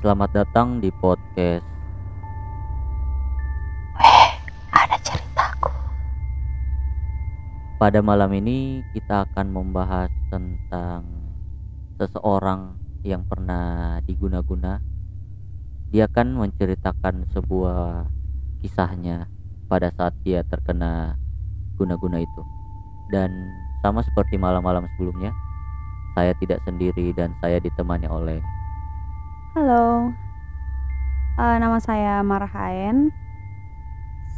Selamat datang di podcast ada ceritaku. Pada malam ini kita akan membahas tentang seseorang yang pernah diguna-guna. Dia akan menceritakan sebuah kisahnya pada saat dia terkena guna-guna itu. Dan sama seperti malam-malam sebelumnya, saya tidak sendiri dan saya ditemani oleh Halo, Eh, nama saya Marhaen.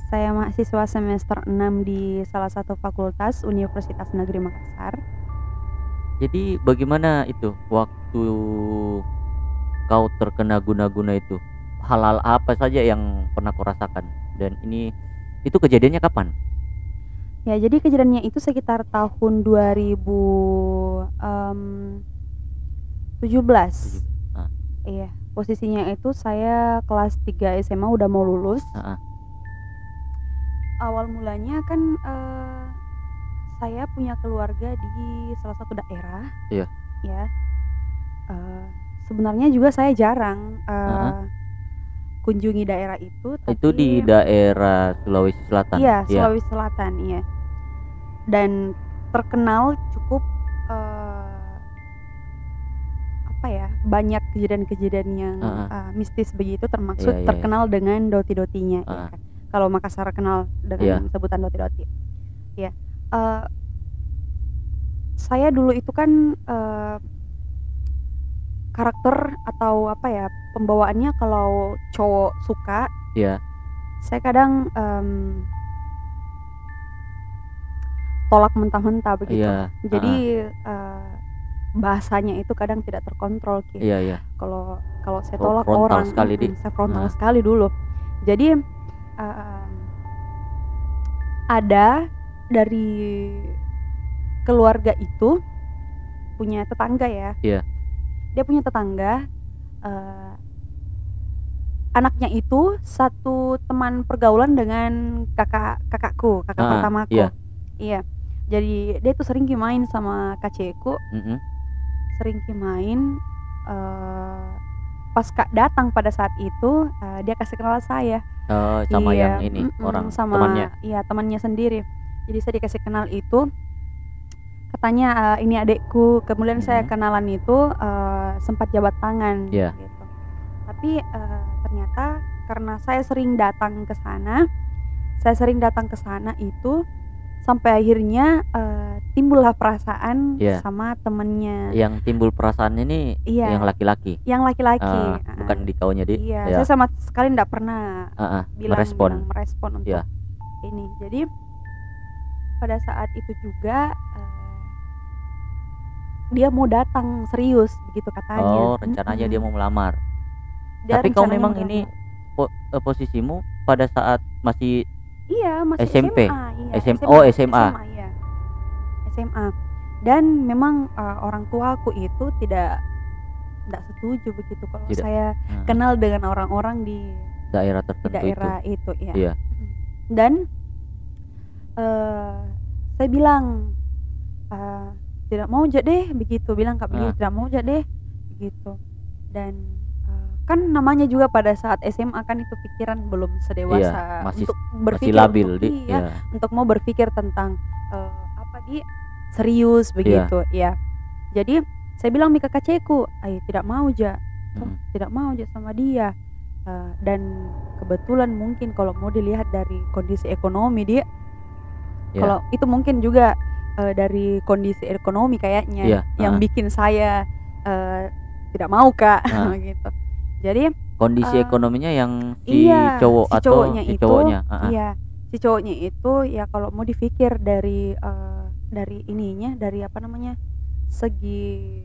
Saya mahasiswa semester 6 di salah satu fakultas Universitas Negeri Makassar. Jadi bagaimana itu waktu kau terkena guna-guna itu? Hal-hal apa saja yang pernah kau rasakan? Dan ini itu kejadiannya kapan? Ya, jadi kejadiannya itu sekitar tahun 2017. Ah. Iya, posisinya itu saya kelas 3 SMA udah mau lulus. Ah, ah. Awal mulanya kan eh, saya punya keluarga di salah satu daerah. Iya. Ya. Eh, sebenarnya juga saya jarang eh, Ah. kunjungi daerah itu. Itu di tapi- daerah Sulawesi Selatan. Iya, Iya. Sulawesi Selatan, iya. Dan terkenal cukup eh, apa ya? Banyak kejadian-kejadian yang Ah, eh, mistis begitu termaksud Iya, iya, iya. terkenal dengan doti-dotinya ya Ah. kan. Kalau Makassar kenal dengan sebutan doti-doti. Ya. eh, saya dulu itu kan eh, karakter atau apa ya? Pembawaannya kalau cowok suka Iya. saya kadang em, tolak mentah-mentah begitu. Iya. Jadi eh, bahasanya itu kadang tidak terkontrol Ki. Iya, iya. Kalau kalau saya tolak frontal orang, sekali, Di. saya frontal Nah. sekali dulu. Jadi em, ada dari keluarga itu punya tetangga ya. Iya. Dia punya tetangga. eh, anaknya itu satu teman pergaulan dengan kakak kakakku, kakak Ah, pertamaku. iya. Iya. Jadi dia tuh sering main sama kacekku, Mm-mm. Sering main. eh, pas kak datang pada saat itu, eh, dia kasih kenal saya. Oh, sama Iya, yang ini mm-mm, orang sama temannya. iya temannya sendiri. Jadi saya dikasih kenal itu katanya eh, ini adekku. Kemudian saya Mhm. kenalan itu eh, sempat jabat tangan Iya. gitu. Tapi eh, ternyata karena saya sering datang ke sana, saya sering datang ke sana itu sampai akhirnya eh, timbullah perasaan Iya. sama temennya Yang timbul perasaan ini Iya. yang laki-laki. yang laki-laki. Ah, Ah, bukan di kaunya di. Iya, ya. saya sama sekali tidak pernah Ah, ah, bilang, merespon. bilang merespon untuk Iya. ini. Jadi pada saat itu juga eh, dia mau datang serius begitu katanya. Oh, rencananya dia Mm-mm. mau melamar. Dia Tapi kau memang ini po- eh, posisimu pada saat masih iya masih SMP? SMA, iya, SM oh, SMA. iya. SMA. Dan memang eh, orang tuaku itu tidak tidak setuju begitu kalau Tidak. saya ah, kenal dengan orang-orang di daerah tertentu daerah itu, ya. Iya. Dan eh saya bilang eh, tidak mau aja deh begitu bilang kak Billy Ah. tidak mau aja deh begitu dan kan namanya juga pada saat SMA kan itu pikiran belum sedewasa Iya, masih- untuk berpikir Masih labil untuk, di. iya, Iya. untuk mau berpikir tentang eh, apa di serius begitu ya jadi saya bilang Mika kacekku ay tidak mau aja Oh, Mm. tidak mau aja sama dia Eh, dan kebetulan mungkin kalau mau dilihat dari kondisi ekonomi dia Iya. kalau itu mungkin juga eh, dari kondisi ekonomi kayaknya Iya, yang ah. bikin saya eh, tidak mau kak Ah. gitu jadi Kondisi Eh, ekonominya yang si iya, cowok si atau cowoknya si itu, cowoknya. Ah, ah. iya si cowoknya itu ya kalau mau dipikir dari eh, dari ininya dari apa namanya segi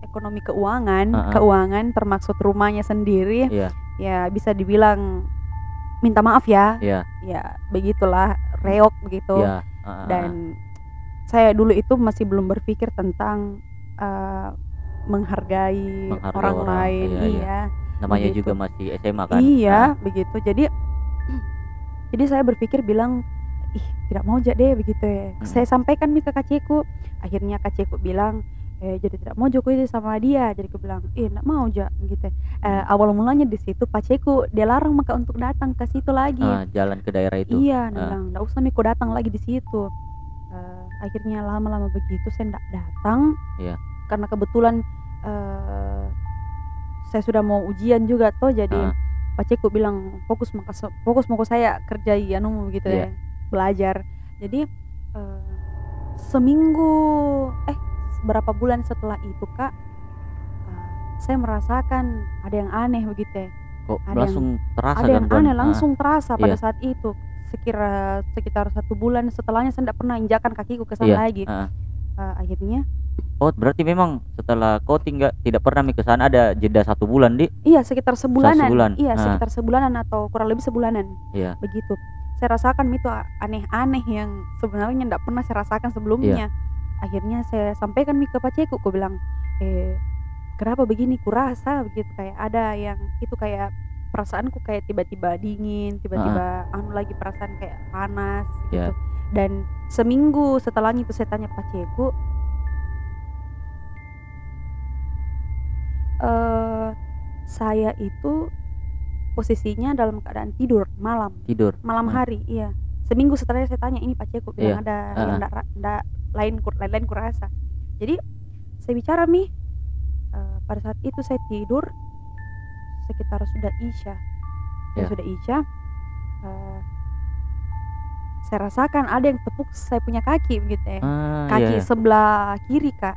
ekonomi keuangan Ah, ah. keuangan termaksud rumahnya sendiri Iya. ya bisa dibilang minta maaf ya Iya. ya begitulah reok begitu Iya. ah, ah, ah. dan saya dulu itu masih belum berpikir tentang eh, menghargai, Menghargai orang, orang, lain iya, iya. iya namanya begitu. juga masih SMA kan. iya Ah, begitu jadi jadi saya berpikir bilang ih tidak mau aja deh begitu ya Hmm. saya sampaikan nih ke kacikku akhirnya kacikku bilang eh jadi tidak mau Joko itu sama dia jadi aku bilang eh tidak mau ja gitu eh, awal mulanya di situ paceku dia larang maka untuk datang ke situ lagi Ah, jalan ke daerah itu iya dia Ah. bilang tidak usah Miko datang lagi di situ Eh, akhirnya lama-lama begitu saya tidak datang Iya. karena kebetulan eh, saya sudah mau ujian juga toh jadi Ah. paceku bilang fokus maka fokus mau saya kerjai anu gitu Iya. ya belajar jadi eh, seminggu eh beberapa bulan setelah itu kak eh, saya merasakan ada yang aneh begitu ya kok ada langsung terasa ada yang gangguan aneh Ah, langsung terasa pada Iya. saat itu sekira sekitar satu bulan setelahnya saya tidak pernah injakan kakiku ke sana Iya, lagi ah. Eh, akhirnya oh berarti memang setelah kau tinggal tidak pernah ke sana ada jeda satu bulan di? Iya sekitar sebulanan. sebulan, iya ah. sekitar sebulanan atau kurang lebih sebulanan. Iya. begitu. Saya rasakan itu aneh-aneh yang sebenarnya tidak pernah saya rasakan sebelumnya. Iya. akhirnya saya sampaikan mi ke paceku aku bilang eh kenapa begini? Kurasa begitu. Kayak ada yang itu kayak perasaanku kayak tiba-tiba dingin tiba-tiba anu lagi perasaan kayak panas Iya. gitu. Dan seminggu setelahnya itu saya tanya paceku eh saya itu posisinya dalam keadaan tidur malam. Tidur? Malam Ah. hari iya. Seminggu setelahnya saya tanya ini Pak Ceko bilang ada Ah. yang lain kur- lain lain kurasa. Jadi saya bicara mi eh, pada saat itu saya tidur sekitar sudah isya. Saya Ya. sudah isya. Eh, saya rasakan ada yang tepuk saya punya kaki begitu ya. Ah, kaki iya. sebelah kiri kak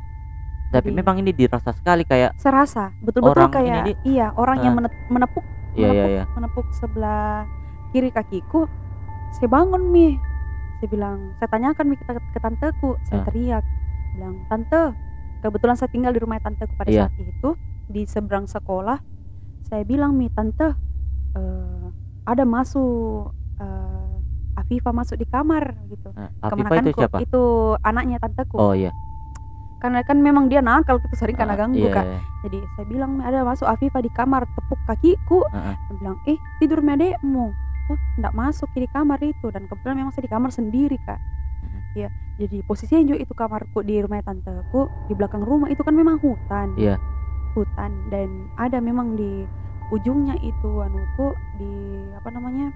tapi jadi- memang ini dirasa sekali kayak saya rasa betul-betul ini kayak di- iya orang yang Ah. menet- menepuk iya iya menepuk iya. menepuk sebelah kiri kakiku saya bangun mi. Saya bilang saya tanyakan mi ke, ke tanteku. Saya Ah. teriak bilang tante kebetulan saya tinggal di rumah tanteku pada Iya. saat itu di seberang sekolah. Saya bilang mi tante eh, ada masuk eh, Afifa masuk di kamar gitu. Ah, Afifah itu siapa? itu anaknya tanteku. Oh iya karena kan memang dia nakal gitu sering karena Ah, ganggu iya, kak. iya. jadi saya bilang "Mi, ada masuk Afifa di kamar tepuk kakiku. Ah, ah. dia bilang eh tidur mi adekmu. Oh enggak masuk di kamar itu. Dan kebetulan memang saya di kamar sendiri kak. Ya jadi posisinya juga itu kamarku di rumah tanteku di belakang rumah itu kan memang hutan. Iya. hutan. Dan ada memang di ujungnya itu anuku di apa namanya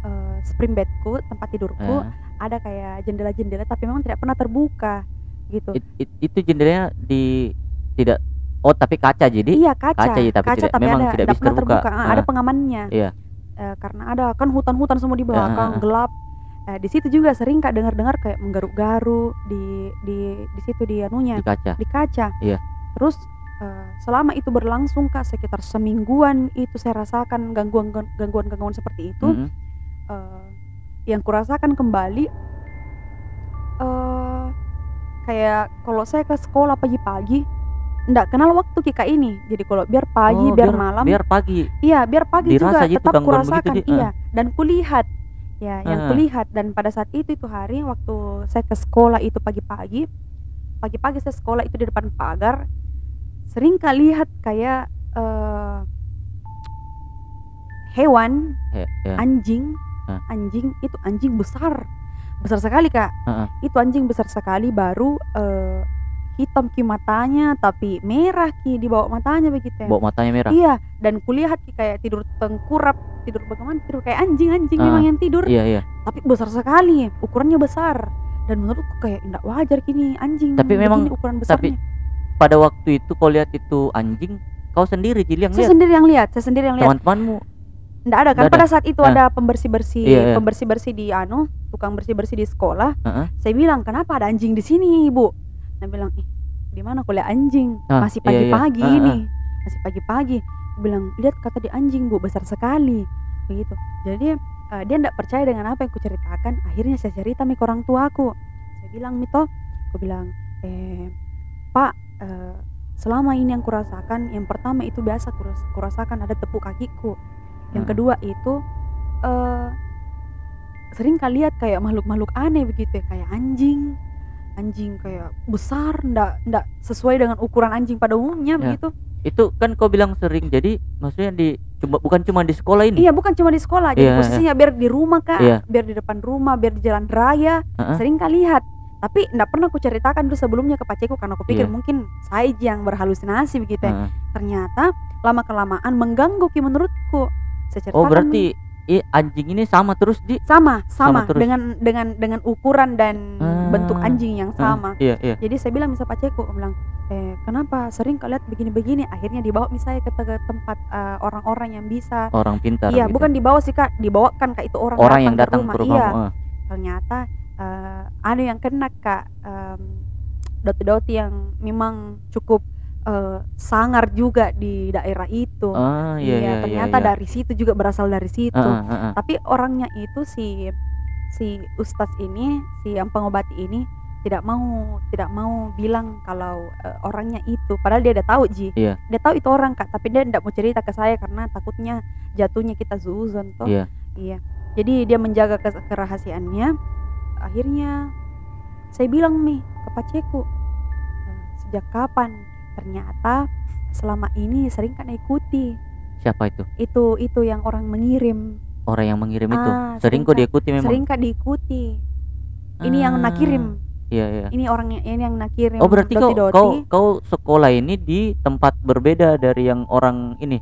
eh, spring bedku tempat tidurku Ah. ada kayak jendela-jendela tapi memang tidak pernah terbuka gitu It- it- itu jendelanya di tidak oh tapi kaca jadi iya kaca kaca ya, tapi tidak- memang ada tidak bisa terbuka. terbuka Ah, ada Ah. pengamannya Iya. Eh, karena ada kan hutan-hutan semua di belakang Ah, ah, ah. gelap Eh, di situ juga sering kak dengar-dengar kayak menggaruk-garuk di di di situ di anunya di kaca di kaca Iya. terus eh, selama itu berlangsung kak sekitar semingguan itu saya rasakan gangguan gangguan gangguan seperti itu Mhm. eh, yang kurasakan kembali eh kayak kalau saya ke sekolah pagi-pagi ndak kenal waktu kika ini jadi kalau biar pagi Oh, biar, malam biar pagi iya biar pagi Dirasa juga gitu tetap kurasakan Di. iya dan kulihat ya yang Ah. kulihat dan pada saat itu itu hari waktu saya ke sekolah itu pagi-pagi pagi-pagi saya sekolah itu di depan pagar sering kali lihat kayak eh, hewan Ya, ya. anjing Hah. anjing itu anjing besar besar sekali kak. Heeh. itu anjing besar sekali baru eh, hitam ki matanya tapi merah ki di bawah matanya begitu ya. bawa matanya merah? Iya dan kulihat ki kayak tidur tengkurap tidur bagaimana tidur kayak anjing anjing Ah, memang yang tidur. Iya iya. Tapi besar sekali ukurannya besar. Dan menurutku kayak tidak wajar kini anjing. Tapi memang- ukuran tapi besarnya. pada waktu itu kau lihat itu anjing kau sendiri Jili yang saya lihat? sendiri yang lihat saya sendiri yang lihat. Teman-temanmu? Nggak ada kan Nggak ada. pada saat itu Ah. ada pembersih-bersih Iya, iya. pembersih-bersih di anu tukang bersih-bersih di sekolah Heeh. saya bilang kenapa ada anjing di sini ibu? Dia bilang ih di mana kuliah anjing? Ah, masih iya, iya. pagi-pagi Ah, ini masih pagi-pagi. Aku bilang lihat kata di anjing bu besar sekali. Begitu. Jadi eh, dia tidak percaya dengan apa yang kuceritakan. Akhirnya saya cerita mi ke orang tuaku. Saya bilang mito aku bilang eh pak eh, selama ini yang kurasakan yang pertama itu biasa kuras- kurasakan ada tepuk kakiku. Yang Hmm. kedua itu eh sering kali lihat kayak makhluk-makhluk aneh begitu ya kayak anjing anjing kayak besar ndak ndak sesuai dengan ukuran anjing pada umumnya Ya. begitu itu kan kau bilang sering jadi maksudnya di cuma bukan cuma di sekolah ini iya bukan cuma di sekolah jadi Iya, posisinya biar di rumah kak Iya. biar di depan rumah biar di jalan raya Heeh. sering kali lihat tapi ndak pernah aku ceritakan dulu sebelumnya ke paceku karena aku pikir Iya. mungkin saya yang berhalusinasi begitu ya. Heeh. ternyata lama kelamaan mengganggu ki menurutku saya Oh ceritakan berarti i, anjing ini sama terus di sama sama, Sama terus. dengan dengan dengan ukuran dan Ah. bentuk anjing yang sama Iya iya. jadi saya bilang misal paceku bilang eh kenapa sering kalian begini-begini akhirnya dibawa misalnya ke, tempat eh, orang-orang yang bisa Orang pintar. iya gitu. bukan dibawa sih kak dibawakan kak itu orang, orang yang datang ke ke rumah, iya eh. ternyata eh, ada yang kena kak em, doti-doti yang memang cukup eh, sangar juga di daerah itu Ah iya iya. iya, ternyata iya. dari situ juga berasal dari situ Heeh, heeh. tapi orangnya itu si si ustadz ini si yang pengobati ini tidak mau tidak mau bilang kalau eh, orangnya itu padahal dia udah tahu ji Iya. dia tahu itu orang kak tapi dia tidak mau cerita ke saya karena takutnya jatuhnya kita zuzon toh Iya. iya jadi dia menjaga kerahasiaannya akhirnya saya bilang nih ke paceku "Eh, sejak kapan ternyata selama ini sering kan ikuti Siapa itu? itu itu yang orang mengirim Orang yang mengirim itu. Ah, Sering sering kok kan- diikuti memang. sering kak diikuti ini yang Ah, nak kirim Iya iya. ini orangnya ini yang nak kirim Oh berarti kau doti-doti. kau kau sekolah ini di tempat berbeda dari yang orang ini.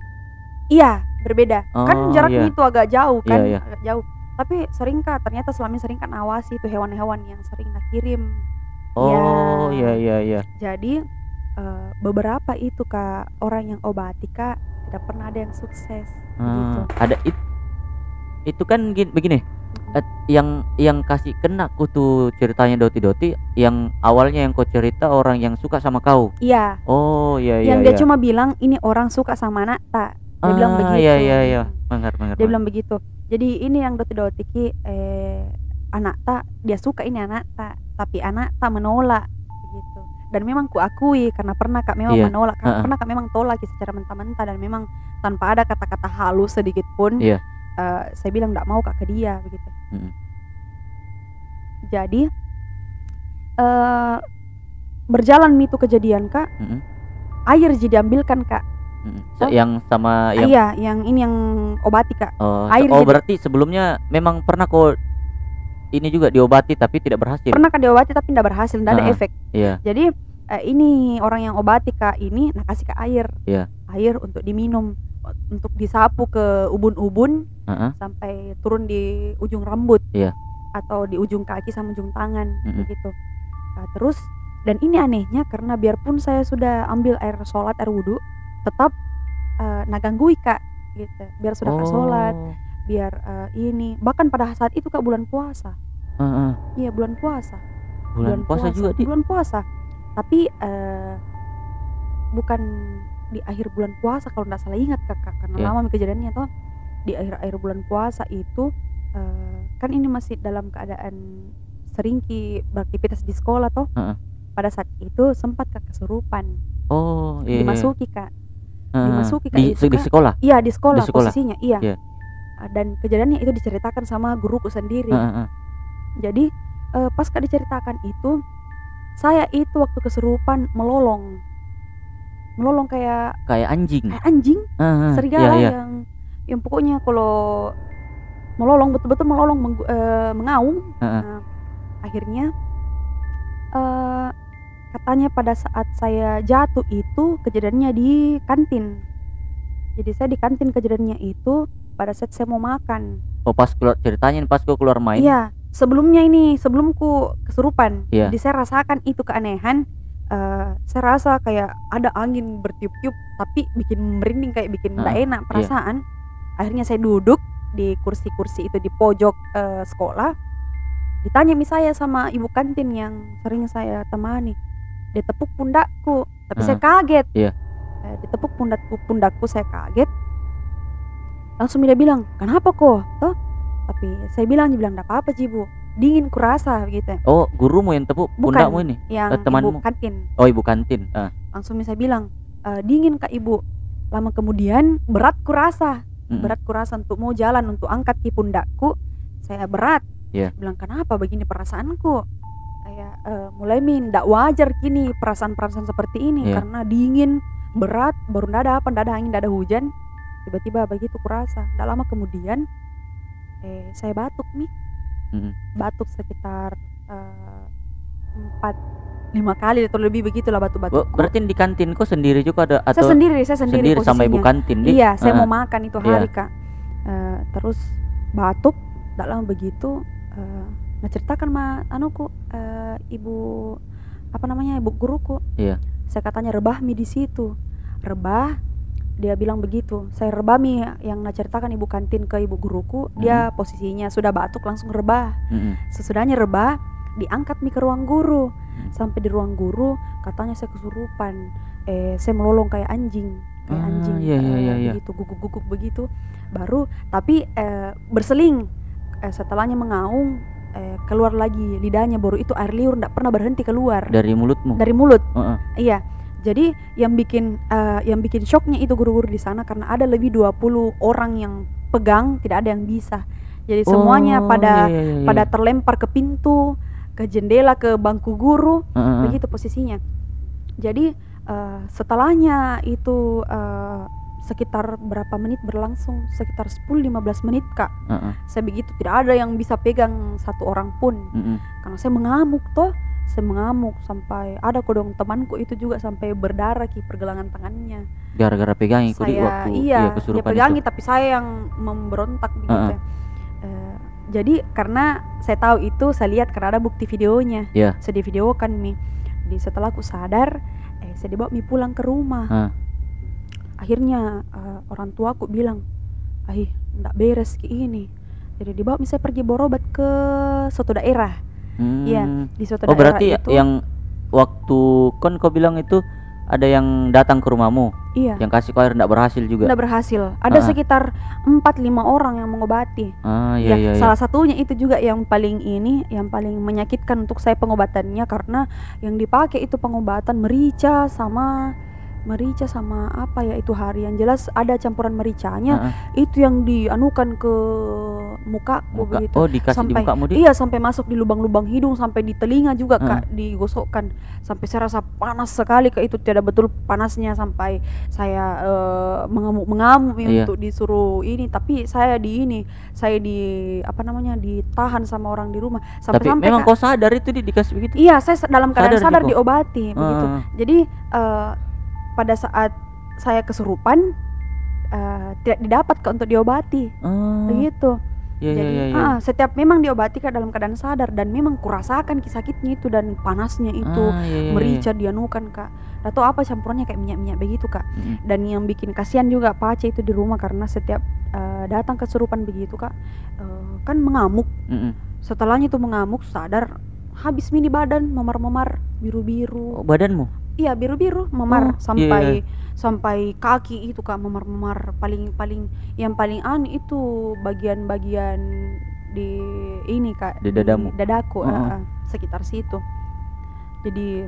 iya berbeda kan Oh, jaraknya iya. itu agak jauh kan Iya, iya. agak jauh tapi sering kak ternyata selama ini sering kan awasi itu hewan-hewan yang sering nak kirim Oh iya Ya. iya iya. jadi eh, beberapa itu kak orang yang obati kak tidak pernah ada yang sukses gitu Ah, ada it, itu kan gini, begini. eh, yang yang kasih kena kutu ceritanya Doti Doti yang awalnya yang kau cerita orang yang suka sama kau. iya Oh iya iya. yang iya. dia cuma bilang ini orang suka sama anak tak dia bilang Ah, begitu Iya iya iya. Mengar mengar. dia bilang begitu jadi ini yang doti doti ki eh, anak tak dia suka ini anak tak tapi anak tak menolak dan memang ku akui karena pernah kak memang Iya, menolak karena ha-ha. pernah kak memang tolak secara mentah-mentah dan memang tanpa ada kata-kata halus sedikit pun Iya. eh, saya bilang tidak mau kak ke dia begitu Mm-mm. jadi eh berjalan itu kejadian kak Mm-mm. air jadi diambilkan kak Oh. Yang sama yang iya yang ini yang obati kak oh, air oh jadi- berarti sebelumnya memang pernah kau ini juga diobati tapi tidak berhasil. pernah kak diobati tapi tidak berhasil tidak ada Ha-ha. efek Iya. Jadi eh, ini orang yang obati kak ini nah kasih ke air, Iya. air untuk diminum, untuk disapu ke ubun-ubun Heeh. sampai turun di ujung rambut, Iya. atau di ujung kaki sama ujung tangan Mm-mm. begitu. Nah, terus dan ini anehnya karena biarpun saya sudah ambil air sholat air wudhu, tetap eh, naganggui kak gitu. Biar sudah kak sholat, Oh. Biar eh, ini bahkan pada saat itu kak bulan puasa, Heeh. iya bulan puasa. Bulan, puasa, juga di bulan puasa tapi eh, bukan di akhir bulan puasa kalau nggak salah ingat kakak karena Iya. lama kejadiannya toh di akhir akhir bulan puasa itu eh, kan ini masih dalam keadaan seringki beraktivitas di sekolah toh Heeh. pada saat itu sempat kak kesurupan Oh iya. iya. dimasuki kak Heeh. dimasuki kayak di, di Kak. sekolah. iya di sekolah, Di sekolah. posisinya iya Iya. Eh, dan kejadiannya itu diceritakan sama guruku sendiri Heeh, heeh. Jadi eh, pas kak diceritakan itu saya itu waktu kesurupan melolong, melolong kayak Kayak anjing. kayak anjing Heeh, serigala iya, iya. yang yang pokoknya kalau melolong betul-betul melolong menggu- eh, mengaung. Heeh. Nah, akhirnya eh, katanya pada saat saya jatuh itu kejadiannya di kantin. Jadi saya di kantin kejadiannya itu pada saat saya mau makan. Oh pas keluar ceritanya pas gua keluar main. Iya, sebelumnya ini sebelumku kesurupan. Iya. Jadi saya rasakan itu keanehan. eh, saya rasa kayak ada angin bertiup-tiup, tapi bikin merinding kayak bikin tidak Ah, enak perasaan. Akhirnya saya duduk di kursi-kursi itu di pojok eh, sekolah. Ditanya mi saya sama ibu kantin yang sering saya temani. Dia tepuk pundakku, tapi saya kaget. Iya. Eh, ditepuk pundakku, pundakku saya kaget. Langsung dia bilang, kenapa kok? Toh, tapi saya bilang, dia bilang, tidak apa-apa Ji bu, dingin kurasa gitu. Oh gurumu yang tepuk Bukan. pundakmu ini. Yang Eh, temanmu. ibu kantin, Oh ibu kantin. Ah. langsung saya bilang, "E, dingin kak ibu. Lama kemudian berat kurasa, Mm-mm. berat kurasa untuk mau jalan untuk angkat ki pundakku, saya berat. Iya. Bilang kenapa begini perasaanku? Kayak eh, mulai min, tidak wajar kini perasaan-perasaan seperti ini Iya. karena dingin, berat, baru ndak ada apa, ada angin, ndak ada hujan. Tiba-tiba begitu kurasa. Tidak lama kemudian, eh saya batuk nih, Mm-mm. batuk sekitar eh, empat lima kali atau lebih begitulah batuk-batuk berarti di kantin kok sendiri juga ada atau saya sendiri saya sendiri, sendiri sama ibu kantin di? iya saya mau makan itu Iya. hari kak Eh, terus batuk tidak lama begitu eh, nah ceritakan ma anuku eh, ibu apa namanya ibu guruku Iya. saya katanya rebah mi di situ rebah dia bilang begitu saya rebah mi yang nah ceritakan ibu kantin ke ibu guruku dia posisinya sudah batuk langsung rebah. Mm-mm. sesudahnya rebah diangkat mi ke ruang guru. Hmm. sampai di ruang guru katanya saya kesurupan. Eh saya melolong kayak anjing kayak Ah, anjing iya, iya, eh, iya, iya. begitu guguk-guguk begitu. Baru tapi eh, berseling. Eh, setelahnya mengaung eh, keluar lagi lidahnya baru itu air liur tidak pernah berhenti keluar. Dari mulutmu? Dari mulut. Heeh. iya jadi yang bikin eh, yang bikin shocknya itu guru-guru di sana karena ada lebih 20 orang yang pegang tidak ada yang bisa jadi semuanya Oh, pada iya, iya, iya. pada terlempar ke pintu, ke jendela, ke bangku guru, Heeh. begitu posisinya. Jadi eh, setelahnya itu eh, sekitar berapa menit berlangsung? Sekitar 10-15 menit kak. Heeh. Saya begitu tidak ada yang bisa pegang satu orang pun, Mm-mm. karena saya mengamuk toh. Saya mengamuk sampai ada kodong temanku itu juga sampai berdarah ki pergelangan tangannya. gara-gara pegangi ku di saya waktu iya dia kesurupan pegangi itu. tapi saya yang memberontak begitu Heeh. ya. Eh, jadi karena saya tahu itu saya lihat karena ada bukti videonya Iya. saya divideokan mi jadi setelah aku sadar eh saya dibawa mi pulang ke rumah Hah. akhirnya eh, orang tua aku bilang ah ndak beres ki ini jadi dibawa mi saya pergi berobat ke suatu daerah Iya, Hmm. di suatu Oh daerah berarti itu yang waktu kon kau bilang itu ada yang datang ke rumahmu, iya yang kasih kau air ndak berhasil juga. ndak berhasil ada Ah. sekitar 4-5 orang yang mengobati Ah ya, iya iya. iya. salah satunya itu juga yang paling ini yang paling menyakitkan untuk saya pengobatannya karena yang dipakai itu pengobatan merica sama merica sama apa ya itu hari yang jelas ada campuran mericanya Heeh. itu yang dianukan ke mukaku Muka. begitu Oh dikasih Sampai- di mukamu di. Iya sampai masuk di lubang-lubang hidung sampai di telinga juga Ah. kak digosokkan sampai saya rasa panas sekali kak itu tidak betul panasnya sampai saya eh, mengamuk-mengamuk Iya. untuk disuruh ini tapi saya di ini saya di apa namanya ditahan sama orang di rumah sampai Tapi sampai memang Kak, kau sadar itu di dikasih begitu. iya saya dalam keadaan Sadar sadar, juga? diobati begitu Ah, jadi eh, pada saat saya kesurupan eh, tidak didapat untuk diobati ah, begitu Iya iya jadi iya. iya. ah, setiap memang diobati kak dalam keadaan sadar dan memang kurasakan ki sakitnya itu dan panasnya itu Ah, iya, iya. merica dianukan kak atau apa campurannya kayak minyak-minyak begitu kak Mm-mm. dan yang bikin kasihan juga pace itu di rumah karena setiap eh, datang kesurupan begitu kak eh, kan mengamuk Mm-mm. setelahnya itu mengamuk sadar habis mini badan memar-memar biru-biru Oh, badanmu? Iya biru-biru memar Oh, sampai iya. sampai kaki itu kak memar-memar paling paling yang paling aneh itu bagian-bagian di ini kak Di dadamu? dadaku Oh, eh, sekitar situ jadi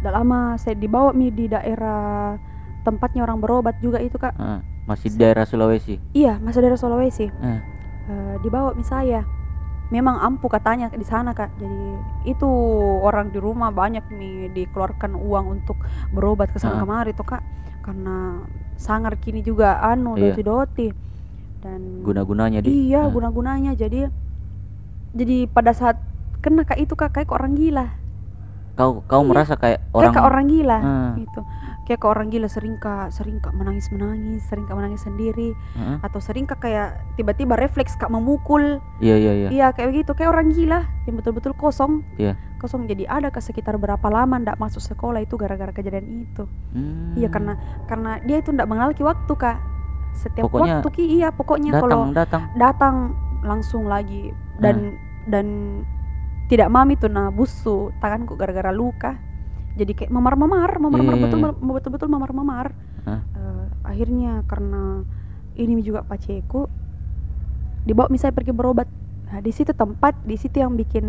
udah lama saya dibawa mi di daerah tempatnya orang berobat juga itu kak Ah, masih di daerah Sulawesi. iya masih daerah Sulawesi Eh. Eh, dibawa mi saya memang ampuh katanya di sana kak jadi itu orang di rumah banyak nih dikeluarkan uang untuk berobat ke sana kemari tuh kak karena sangar kini juga anu Iya. doti doti dan Guna-gunanya di. iya Ah. guna gunanya jadi jadi pada saat kena kak itu kak kayak orang gila Kau kau Iya. merasa kayak orang. kayak ke orang gila Ah, gitu kayak ke orang gila sering kak sering kak menangis menangis sering kak menangis sendiri Heeh. atau sering kak kayak tiba-tiba refleks kak memukul Iya iya iya. Iya kayak begitu kayak orang gila yang betul-betul kosong. Iya. Kosong jadi ada ke sekitar berapa lama ndak masuk sekolah itu gara-gara kejadian itu. Hmm. Iya karena karena dia itu ndak mengenal ki waktu kak. Setiap Pokoknya waktu ki iya pokoknya datang kalau datang. datang langsung lagi dan dan tidak mami tuh nah busu tanganku gara-gara luka. Jadi kayak memar-memar, memar-memar iya, betul betul-betul memar-memar. Hah? Eh, akhirnya karena ini juga paceku dibawa misalnya pergi berobat nah, di situ tempat di situ yang bikin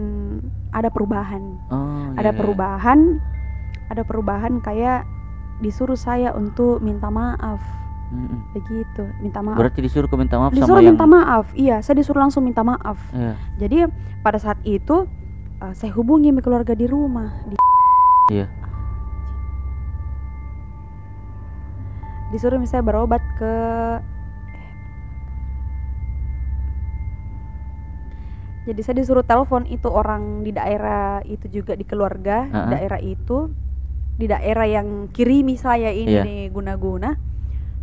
ada perubahan Oh, ada iya. perubahan ada perubahan kayak disuruh saya untuk minta maaf Mm-mm. begitu minta maaf Berarti disuruh kau minta maaf disuruh sama yang minta maaf iya saya disuruh langsung minta maaf Iya. jadi pada saat itu eh, saya hubungi sama keluarga di rumah di Iya. disuruh misalnya berobat ke jadi saya disuruh telepon itu orang di daerah itu juga di keluarga Heeh. daerah itu di daerah yang kirimi saya ini di guna-guna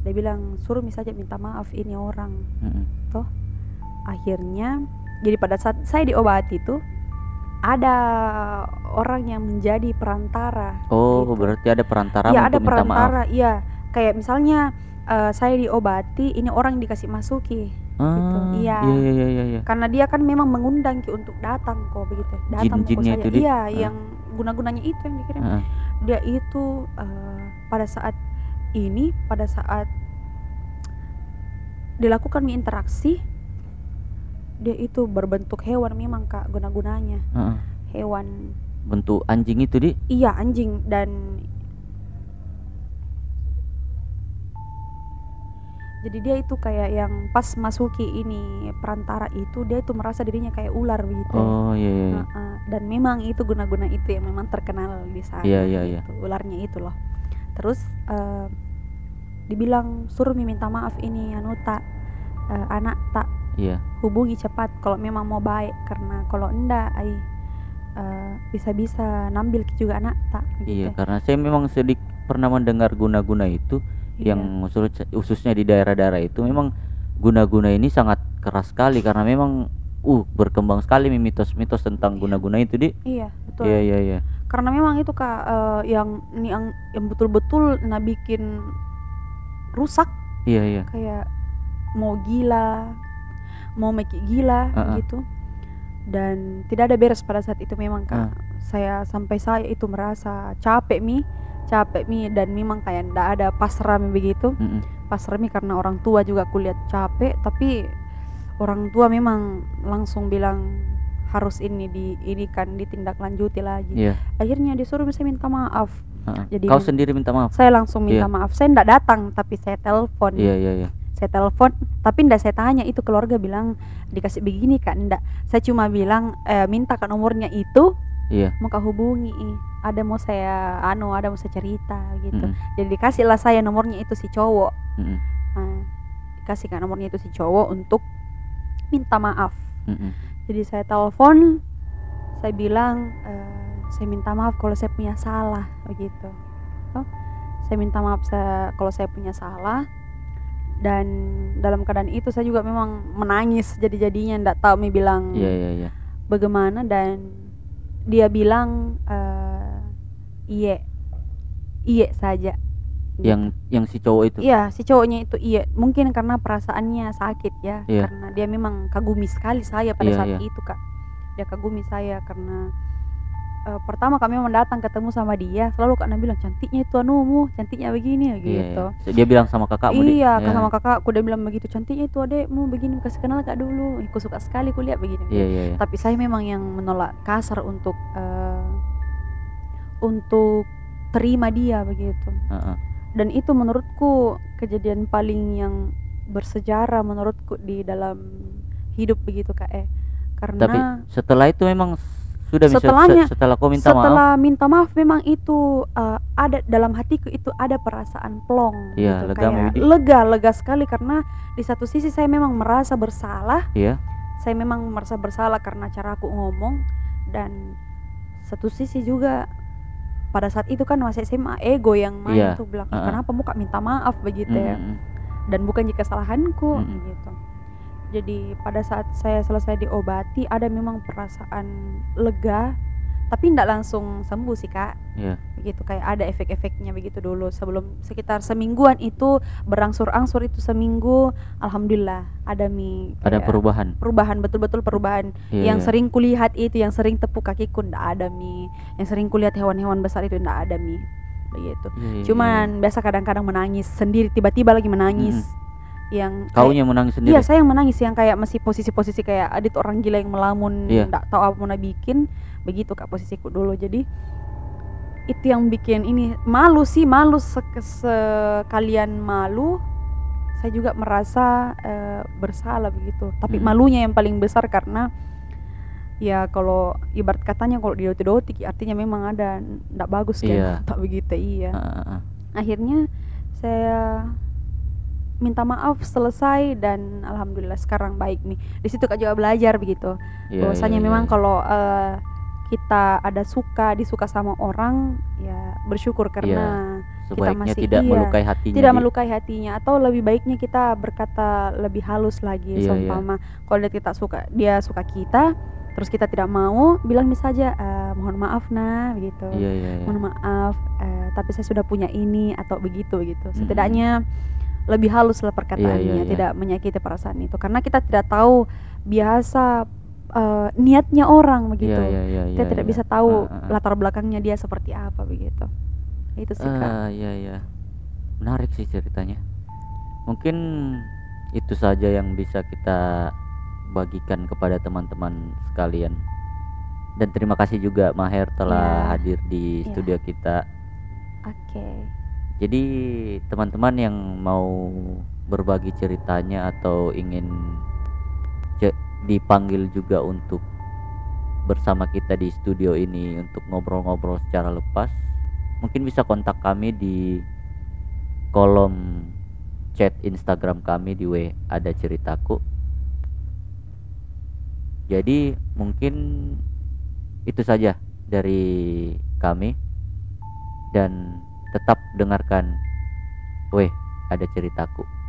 dia bilang suruh misalnya minta maaf ini orang Mm-mm. akhirnya jadi pada saat saya diobati itu ada orang yang menjadi perantara Oh, Gitu. berarti ada perantara Iya ada minta maaf. perantara iya kayak misalnya eh, saya diobati ini orang yang dikasih masuki Ah, iya. Iya, iya, iya, iya. karena dia kan memang mengundang Ki untuk datang kok begitu datang kok Jin-jinnya saya itu iya ah. yang guna-gunanya itu yang dikirim Heeh. dia itu eh, pada saat ini pada saat dilakukan interaksi dia itu berbentuk hewan memang kak guna-gunanya Heeh. hewan Bentuk anjing itu di. iya anjing dan jadi dia itu kayak yang pas masuki ini perantara itu dia itu merasa dirinya kayak ular begitu Oh, iya, iya. iya. Heeh, dan memang itu guna-guna itu yang memang terkenal di sana Iya, iya, iya. gitu, ularnya itu loh terus eh, dibilang suruh Mi minta maaf ini anu tak eh, anak tak Iya. hubungi cepat kalau memang mau baik karena kalau enggak ai eh, bisa-bisa nambil juga anak tak Iya, gitu karena saya memang sedik pernah mendengar guna-guna itu Iya. yang khusus- khususnya di daerah-daerah itu memang guna-guna ini sangat keras sekali karena memang uh berkembang sekali mitos-mitos tentang guna-guna itu di. iya betul Iya, iya, iya. karena memang itu kak eh, yang ini yang yang betul-betul nah bikin rusak Iya, iya. kayak mau gila mau make gila Uh-uh. gitu dan tidak ada beres pada saat itu memang kak Uh. saya sampai saya itu merasa capek mi capek mi dan memang kayak ndak ada pasrah mi begitu Mm-mm. pasrah mi karena orang tua juga kulihat capek tapi orang tua memang langsung bilang harus ini di ini kan ditindaklanjuti lagi Iya. akhirnya disuruh saya minta maaf Heeh. Jadi Kau min- sendiri minta maaf. saya langsung minta Iya. maaf saya ndak datang tapi saya telepon Iya, iya, iya. Saya telepon tapi ndak saya tanya. Itu keluarga bilang dikasih begini kak. Ndak. Saya cuma bilang eh, minta kan nomornya itu Iya. mau kak hubungi. Ada mau saya anu ada mau saya cerita gitu. Mm-mm. jadi dikasih lah saya nomornya itu si cowok. Mm-mm. Nah, dikasih kan nomornya itu si cowok untuk minta maaf. Mm-mm. jadi saya telepon saya bilang eh, saya minta maaf kalau saya punya salah begitu. Toh, saya minta maaf saya kalau saya punya salah dan dalam keadaan itu saya juga memang menangis jadi jadinya ndak tahu mi bilang Iya, iya, iya. bagaimana dan dia bilang eh, iye iye saja Yang yang si cowok itu. Iya, si cowoknya itu iya, mungkin karena perasaannya sakit ya, Iya. karena dia memang kagumi sekali saya pada Iya, saat iya. itu kak. Dia kagumi saya karena eh, pertama kami memang datang ketemu sama dia, selalu kak Nabi bilang cantiknya itu anumu, cantiknya begini ya Iya, gitu. iya. Dia bilang sama kakakmu Dik? Iya, Iya. kak sama kakakku dia bilang begitu cantiknya itu adekmu begini kasih kenal kak dulu, aku suka sekali kulihat begini. Iya, iya, iya. Tapi saya memang yang menolak kasar untuk eh, untuk terima dia begitu Heeh. dan itu menurutku kejadian paling yang bersejarah menurutku di dalam hidup begitu kak eh karena Tapi setelah itu memang sudah bisa Setelahnya- se- setelah kau minta maaf. setelah minta maaf memang itu uh, ada dalam hatiku itu ada perasaan plong Iya, gitu, lega, kayak lega lega sekali karena di satu sisi saya memang merasa bersalah Iya. saya memang merasa bersalah karena cara aku ngomong dan satu sisi juga pada saat itu kan masih SMA ego yang main Iya, tuh bilang "Ih, uh-uh. kenapa muka minta maaf begitu ya Mm-mm. dan bukan jika kesalahanku Mm-mm. gitu jadi pada saat saya selesai diobati ada memang perasaan lega tapi tidak langsung sembuh sih kak Iya. begitu kayak ada efek-efeknya begitu dulu sebelum sekitar semingguan itu berangsur-angsur itu seminggu alhamdulillah ada mi Ada perubahan. perubahan betul-betul perubahan Iya, yang iya. sering kulihat itu yang sering tepuk kakiku ndak ada mi yang sering kulihat hewan-hewan besar itu ndak ada mi begitu Iya, iya, iya. cuman biasa kadang-kadang menangis sendiri tiba-tiba lagi menangis yang kaunya menangis sendiri. iya saya yang menangis yang kayak masih posisi-posisi kayak adit orang gila yang melamun Iya. ndak tahu apa mau bikin begitu kak posisiku dulu jadi itu yang bikin ini malu sih malu sek- sekalian malu saya juga merasa eh, bersalah begitu tapi Mm. malunya yang paling besar karena ya kalau ibarat katanya kalau didoti-doti artinya memang ada ndak bagus kan Iya. tak begitu iya heeh. akhirnya saya minta maaf selesai dan alhamdulillah sekarang baik nih. Di situ kak juga belajar begitu. Iya, bahwasanya iya, memang iya. kalau eh, kita ada suka disuka sama orang ya bersyukur karena sebaiknya masih- tidak iya, melukai hatinya tidak melukai hatinya atau lebih baiknya kita berkata lebih halus lagi Iya, seumpama kalau dia kita suka dia suka kita terus kita tidak mau bilang saja "Eh, mohon maaf nah begitu. Iya iya iya. mohon maaf eh, tapi saya sudah punya ini atau begitu gitu setidaknya lebih halus lah perkataannya Iya, iya, iya. tidak menyakiti perasaan itu karena kita tidak tahu biasa eh, niatnya orang begitu Iya iya iya. kita iya, tidak iya. bisa tahu Ah, ah, ah. latar belakangnya dia seperti apa begitu itu sih kak Ah, iya iya. Menarik sih ceritanya. Mungkin itu saja yang bisa kita bagikan kepada teman-teman sekalian. Dan terima kasih juga Maher telah Iya. hadir di Iya. studio kita. oke Jadi teman-teman yang mau berbagi ceritanya atau ingin dipanggil juga untuk bersama kita di studio ini untuk ngobrol-ngobrol secara lepas, mungkin bisa kontak kami di kolom chat Instagram kami di W ada ceritaku. Jadi mungkin itu saja dari kami dan tetap dengarkan. Weh ada ceritaku